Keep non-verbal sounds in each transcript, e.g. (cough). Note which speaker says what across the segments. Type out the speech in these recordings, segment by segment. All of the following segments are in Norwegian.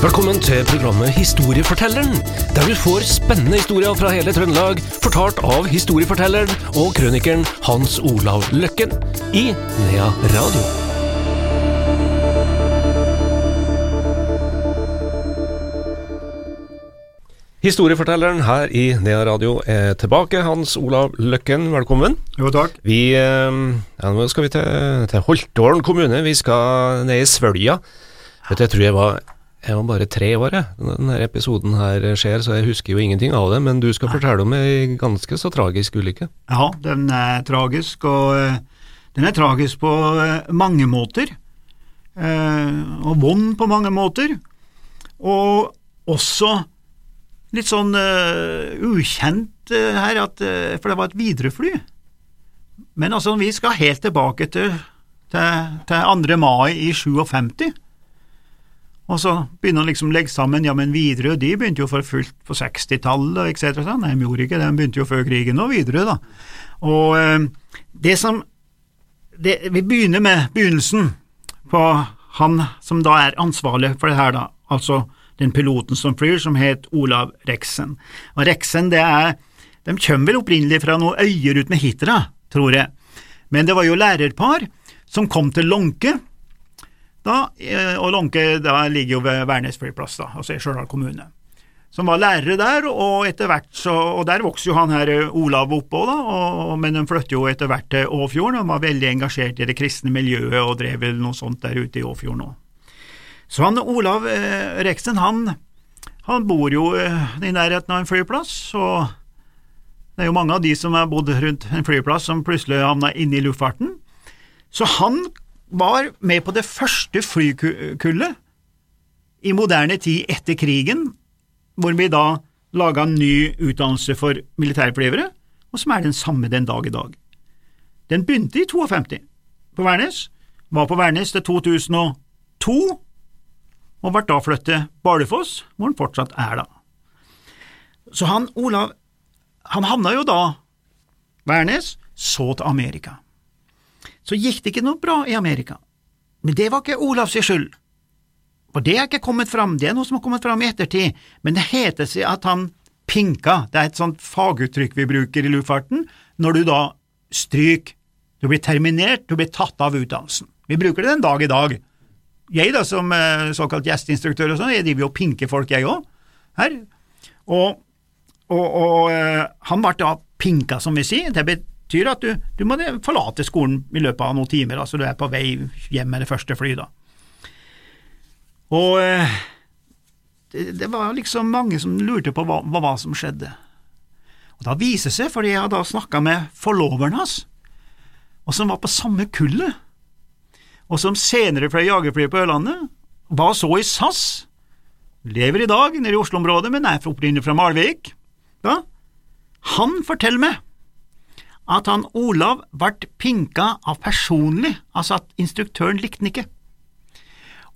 Speaker 1: Velkommen til programmet Historiefortelleren, der du får spennende historier fra hele Trøndelag, fortalt av historiefortelleren og krønikeren Hans Olav Løkken i Nea Radio. Historiefortelleren her i Nea Radio er tilbake. Hans Olav Løkken, velkommen.
Speaker 2: Jo, takk.
Speaker 1: Vi, eh, ja, nå skal vi til, til Holtålen kommune. Vi skal ned i Svølja. Jeg tror jeg var, jeg var bare tre år jeg, når denne episoden her skjer, så jeg husker jo ingenting av det. Men du skal fortelle om ei ganske så tragisk ulykke.
Speaker 2: Ja, den er tragisk, og eh, den er tragisk på eh, mange måter. Eh, og vond på mange måter. Og også litt sånn ukjent her, at, for det var et Widerøe-fly. Men altså, vi skal helt tilbake til, til, til 2. mai i 57. Og så begynner han liksom å legge sammen, ja, men Widerøe de begynte jo for fullt på 60-tallet, etc. Nei, de gjorde ikke det, de begynte jo før krigen og Widerøe, da. Og eh, det som det, Vi begynner med begynnelsen på han som da er ansvarlig for det her, da, altså den piloten som flyr, som het Olav Reksen. Og Reksen, det er De kommer vel opprinnelig fra noen øyer ut med Hitra, tror jeg, men det var jo lærerpar som kom til Lånke, da, eh, og Lånke ligger jo ved Værnes flyplass, da, altså i Stjørdal kommune. Som var lærere der, og etter hvert så, og der vokste jo han her eh, Olav oppå, da, og, men de flyttet jo etter hvert til Åfjorden, og var veldig engasjert i det kristne miljøet og drev vel noe sånt der ute i Åfjorden òg. Så han Olav eh, Reksten, han, han bor jo eh, i nærheten av en flyplass, og det er jo mange av de som har bodd rundt en flyplass som plutselig havna inne i luftfarten. Så han var med på det første flykullet i moderne tid etter krigen, hvor vi da laga en ny utdannelse for militærflyvere, og som er den samme den dag i dag. Den begynte i 52 på Værnes, var på Værnes til 2002, og ble da flyttet til Bardufoss, hvor den fortsatt er da. Så han Olav, han havna jo da Værnes, så til Amerika. Så gikk det ikke noe bra i Amerika, men det var ikke Olavs skyld. For det er ikke kommet fram, det er noe som har kommet fram i ettertid, men det heter seg at han pinka, det er et sånt faguttrykk vi bruker i luftfarten, når du da stryker, du blir terminert, du blir tatt av utdannelsen. Vi bruker det den dag i dag. Jeg da, som eh, såkalt gjesteinstruktør og sånn, jeg driver jo og pinker folk, jeg òg, her. Og, og, og eh, han ble da pinka, som vi sier, det betyr at du, du må forlate skolen i løpet av noen timer, altså du er på vei hjem med det første flyet. Og eh, det, det, var liksom mange som lurte på hva, hva som skjedde. Og Da viser det seg, fordi jeg da snakka med forloveren hans, og som var på samme kullet, og som senere fløy jagerflyet på Ørlandet, var så i SAS, lever i dag nede i Oslo-området, men er opprinnelig fra Malvik, da, han forteller meg at han Olav ble pinka av personlig, altså at instruktøren likte han ikke.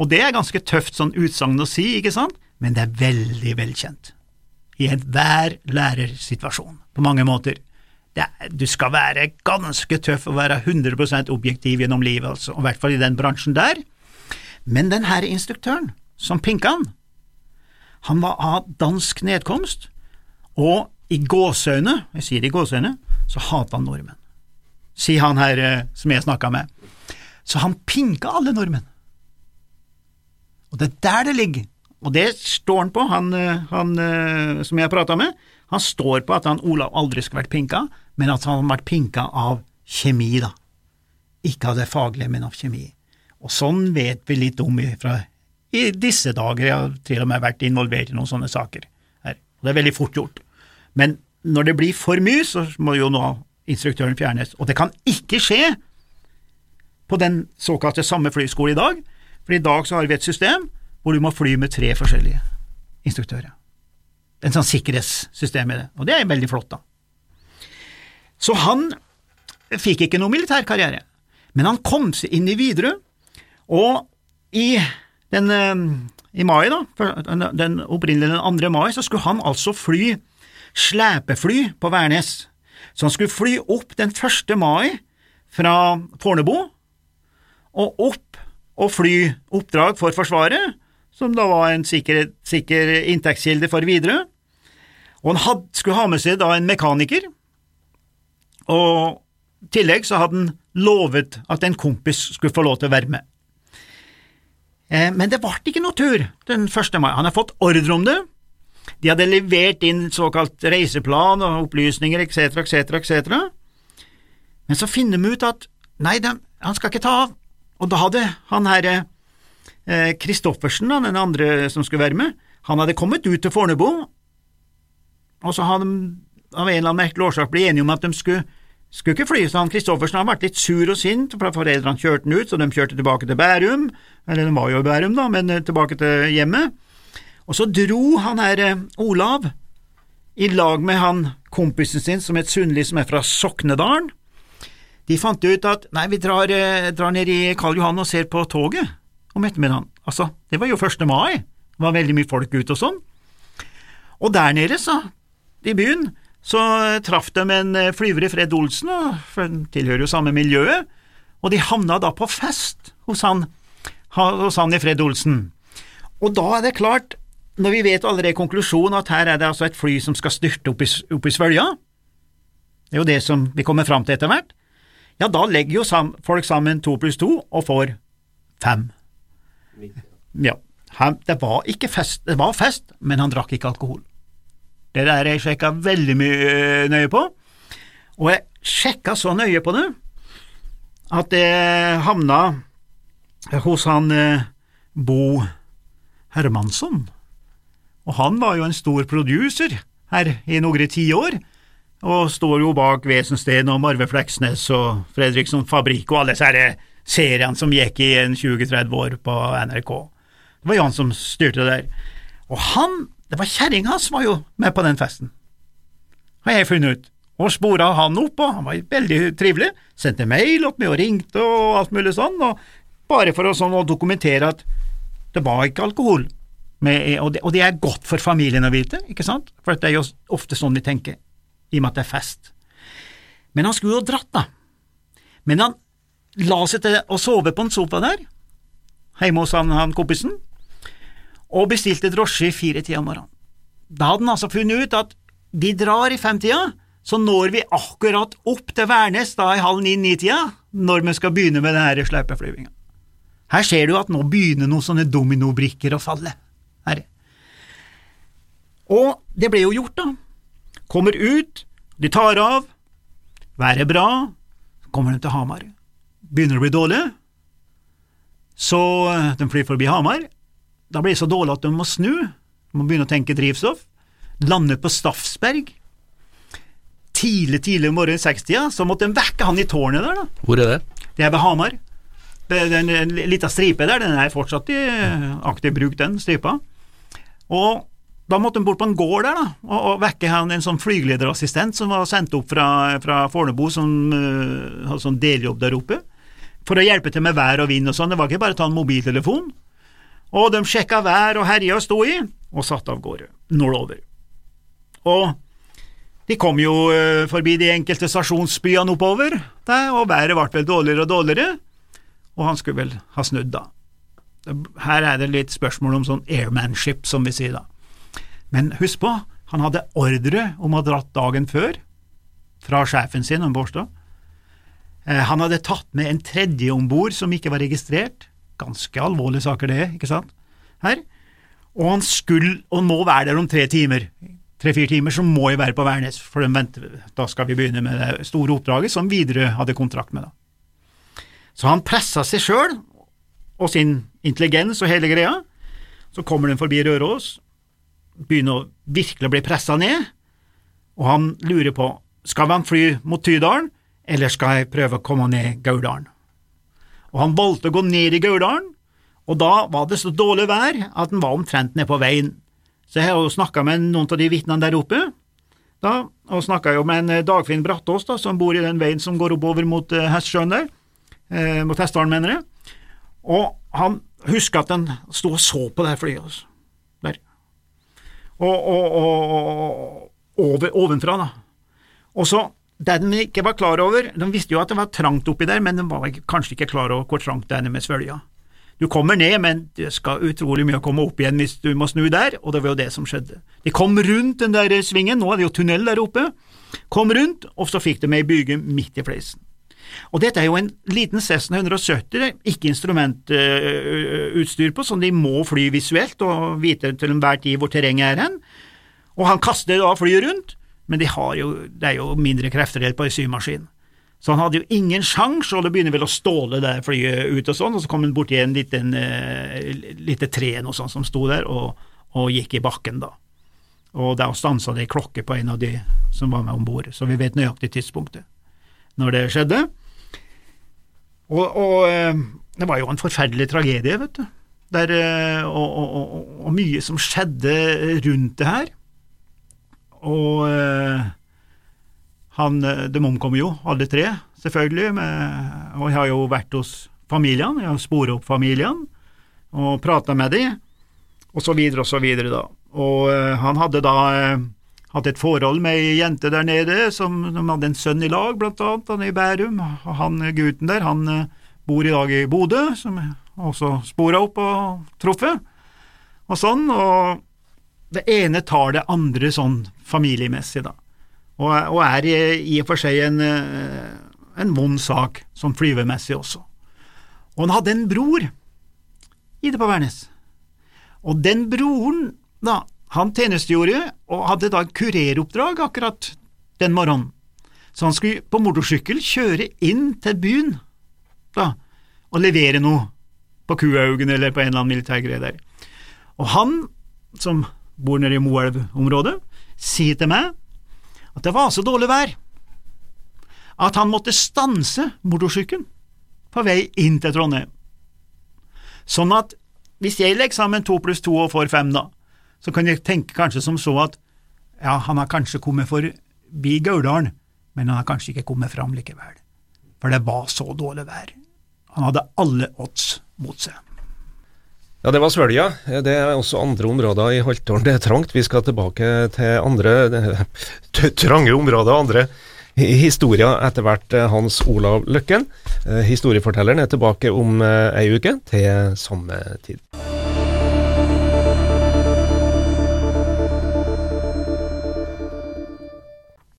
Speaker 2: Og det er ganske tøft sånn utsagn å si, ikke sant, men det er veldig velkjent. I enhver lærersituasjon, på mange måter. Er, du skal være ganske tøff og være 100% objektiv gjennom livet, altså, i hvert fall i den bransjen der. Men den her instruktøren, som pinka han, han var av dansk nedkomst, og i gåseøyne, jeg sier i gåseøyne, så hata han nordmenn, sier han her eh, som jeg snakka med. Så han pinka alle nordmenn. Og det er der det ligger, og det står han på, han, eh, han eh, som jeg prata med, han står på at han Olav aldri skulle vært pinka, men at han har vært pinka av kjemi, da. Ikke av det faglige, men av kjemi. Og sånn vet vi litt om fra i disse dager, jeg har til og med vært involvert i noen sånne saker her. Og det er veldig fort gjort. Men når det blir for mye, så må jo nå instruktøren fjernes, og det kan ikke skje på den såkalte samme flyskole i dag, for i dag så har vi et system hvor du må fly med tre forskjellige instruktører. Er en sånn sikkerhetssystem i det, og det er veldig flott, da. Så han fikk ikke noe militærkarriere, men han kom seg inn i Widerøe, og i, den, eh, i mai, da, den opprinnelige den 2. mai, så skulle han altså fly slepefly på Værnes, så han skulle fly opp den 1. mai fra Fornebu og opp og fly oppdrag for Forsvaret som da var en sikker, sikker inntektskilde for Widerøe. Og han had, skulle ha med seg da en mekaniker, og i tillegg så hadde han lovet at en kompis skulle få lov til å være med. Eh, men det ble ikke noe tur den 1. mai. Han har fått ordre om det. De hadde levert inn såkalt reiseplan og opplysninger etc., etc., etc. Men så finner de ut at nei, de, han skal ikke ta av. Og da hadde han herre Kristoffersen, eh, den andre som skulle være med, han hadde kommet ut til Fornebu, og så hadde de av en eller annen merkelig årsak blitt enige om at de skulle, skulle ikke fly, så han Kristoffersen har vært litt sur og sint, for foreldrene kjørte han ut, så de kjørte tilbake til Bærum, eller de var jo i Bærum, da, men eh, tilbake til hjemmet. Og så dro han her eh, Olav i lag med han kompisen sin som het Sundli, som er fra Soknedalen. De fant ut at nei, vi drar, eh, drar ned i Karl Johan og ser på toget om ettermiddagen. Altså, det var jo 1. mai, det var veldig mye folk ute og sånn. Og der nede, så, i byen, så traff de en eh, flyver i Fred Olsen, for han tilhører jo samme miljøet, og de havna da på fest hos han, hos han i Fred Olsen. Og da er det klart, når vi vet allerede konklusjonen at her er det altså et fly som skal styrte opp i, opp i svølja, det er jo det som vi kommer fram til etter hvert, ja, da legger jo sam folk sammen to pluss to og får fem. Ja, han, det var ikke fest, det var fest, men han drakk ikke alkohol. Det der jeg sjekka veldig mye øh, nøye på, og jeg sjekka så nøye på det at det havna hos han eh, Bo Hermansson, og han var jo en stor producer her i noen tiår, og står jo bak Vesensten og Marve Fleksnes og Fredriksson Fabrikk og alle disse seriene som gikk i en 20-30 år på NRK. Det var jo han som styrte det der. Og han, det var kjerringa hans var jo med på den festen, har jeg funnet ut, og spora han opp, og han var veldig trivelig, sendte mail opp med og ringte og alt mulig sånn, og bare for å, sånn, å dokumentere at det var ikke alkohol, med, og, det, og det er godt for familien å vite, ikke sant, for det er jo ofte sånn vi tenker, i og med at det er fest. Men han skulle jo dratt, da. Men han la seg til å sove på en sofa der, hjemme hos han, han kompisen, og bestilte drosje i fire-tida om morgenen. Da hadde han altså funnet ut at de drar i femtida, så når vi akkurat opp til Værnes da i halv ni-ni-tida, når vi skal begynne med denne sleipeflyvinga. Her ser du at nå begynner noen sånne dominobrikker å falle. Her. Og det ble jo gjort, da. Kommer ut, de tar av, været er bra, kommer de til Hamar. Begynner det å bli dårlig, så eh, de flyr forbi Hamar. Da blir det så dårlig at de må snu, de må begynne å tenke drivstoff. Lander på Staffsberg. Tidlig, tidlig om morgenen, i sekstida, så måtte de vekke han i tårnet der, da.
Speaker 1: Hvor er det?
Speaker 2: Det er ved Hamar. Det er en, en lita stripe der, den er fortsatt i eh, aktiv bruk, den stripa. Og da måtte de bort på en gård der da, og, og vekke han en sånn flygelederassistent som var sendt opp fra, fra Fornebu, som uh, hadde sånn deljobb der oppe, for å hjelpe til med vær og vind og sånn. Det var ikke bare å ta en mobiltelefon. Og de sjekka vær og herja og sto i, og satte av gårde nordover. Og de kom jo uh, forbi de enkelte stasjonsbyene oppover, der, og været ble vel dårligere og dårligere, og han skulle vel ha snudd da. Her er det litt spørsmål om sånn airmanship, som vi sier da. Men husk på, han hadde ordre om å ha dratt dagen før, fra sjefen sin om Bårstad. Eh, Han hadde tatt med en tredje om bord som ikke var registrert. Ganske alvorlige saker, det, ikke sant? Her. Og han skulle, og må være der om tre timer. Tre-fire timer, så må jeg være på Værnes, for venter, da skal vi begynne med det store oppdraget som Widerøe hadde kontrakt med. da. Så han pressa seg sjøl og sin intelligens og hele greia. Så kommer den forbi Røros, begynner å virkelig bli pressa ned, og han lurer på skal han fly mot Tydalen, eller skal jeg prøve å komme ned Gauldalen. Og han valgte å gå ned i Gauldalen, og da var det så dårlig vær at han var omtrent nede på veien. Så jeg har jo snakka med noen av de vitnene der oppe, da, og snakka jo med en eh, Dagfinn Brattås, da, som bor i den veien som går oppover mot uh, Hestsjøen der, eh, mot Hessdalen, mener jeg, og han husker at han sto og så på det flyet, altså. der, og, og, og, og over, ovenfra, da. Og så, det de ikke var klar over, de visste jo at det var trangt oppi der, men de var kanskje ikke klar over hvor trangt det er med svølja. Du kommer ned, men det skal utrolig mye å komme opp igjen hvis du må snu der, og det var jo det som skjedde. De kom rundt den der svingen, nå er det jo tunnel der oppe, kom rundt, og så fikk de ei byge midt i fleisen. Og dette er jo en liten Cessna 170, ikke instrumentutstyr på, som de må fly visuelt og vite til enhver tid hvor terrenget er hen. Og han kaster da flyet rundt, men de jo, det er jo mindre krefter på en symaskin. Så han hadde jo ingen sjanse, og det begynner vel å ståle det flyet ut og sånn, og så kom han borti en liten uh, lite tre noe sånt som sto der, og, og, gikk i bakken da. Og da stansa det ei klokke på en av de som var med om bord, så vi vet nøyaktig tidspunktet når det skjedde. Og, og uh, det var jo en forferdelig tragedie, vet du, Der, og, og, og, mye som skjedde rundt det her. Og han, eh, de omkom jo, alle tre, selvfølgelig, med, og jeg har jo vært hos familien, jeg har sporet opp familien og prata med dem, og så videre og så videre, da. Og han hadde da hatt et forhold med ei jente der nede, som de hadde en sønn i lag, blant annet, han i Bærum. Han gutten der, han uh, bor i dag i Bodø, som også spora opp og truffet, og sånn, og det ene tar det andre sånn familiemessig, da og, og er i, i, og for seg en, eh, en vond sak, sånn flyvemessig også. Og han hadde en bror i det på Værnes, og den broren, da, han tjenestegjorde og hadde da kureroppdrag akkurat den morgenen, så han skulle på motorsykkel kjøre inn til byen da, og levere noe på Kuhaugen eller på en eller annen militær greie der. Og han, som bor nede i Moelv-området, sier til meg at det var så dårlig vær at han måtte stanse motorsykkelen på vei inn til Trondheim. Sånn at hvis jeg legger sammen to pluss to og får fem, da, så kan jeg tenke kanskje som så at ja, han har kanskje kommet forbi Gauldalen, men han har kanskje ikke kommet fram likevel, for det var så dårlig vær. Han hadde alle odds mot seg.
Speaker 1: Ja, det var Svølja. Det er også andre områder i Haltdalen. Det er trangt. Vi skal tilbake til andre (laughs) trange områder andre historier etter hvert. Hans Olav Løkken, eh, historiefortelleren, er tilbake om eh, ei uke til samme tid.